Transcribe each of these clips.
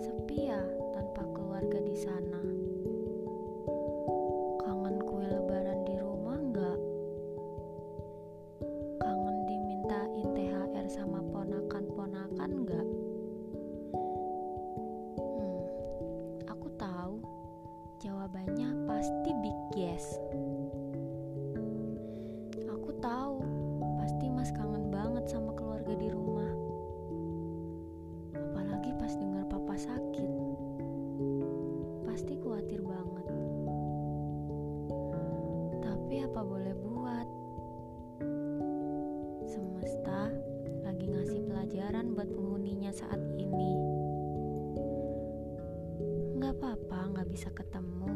Sepi ya tanpa keluarga di sana. Kangen kue lebaran di rumah nggak? Kangen dimintain THR sama ponakan-ponakan nggak? Hmm, aku tahu jawabannya pasti big yes. Tapi apa boleh buat? Semesta lagi ngasih pelajaran buat penghuninya saat ini. Nggak apa-apa, nggak bisa ketemu.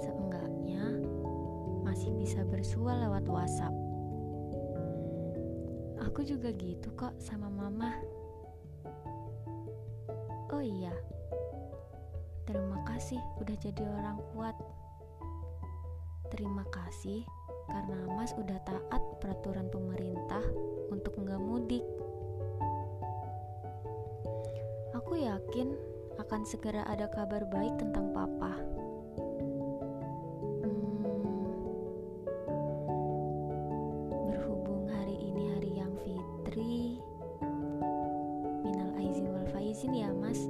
Seenggaknya masih bisa bersua lewat WhatsApp. Aku juga gitu kok sama mama. Oh iya, terima kasih udah jadi orang kuat. Terima kasih karena Mas udah taat peraturan pemerintah untuk nggak mudik. Aku yakin akan segera ada kabar baik tentang Papa. Hmm, berhubung hari ini hari yang fitri, minal aizin wal faizin ya Mas.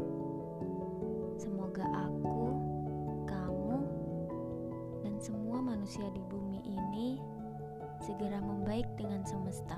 manusia di bumi ini segera membaik dengan semesta.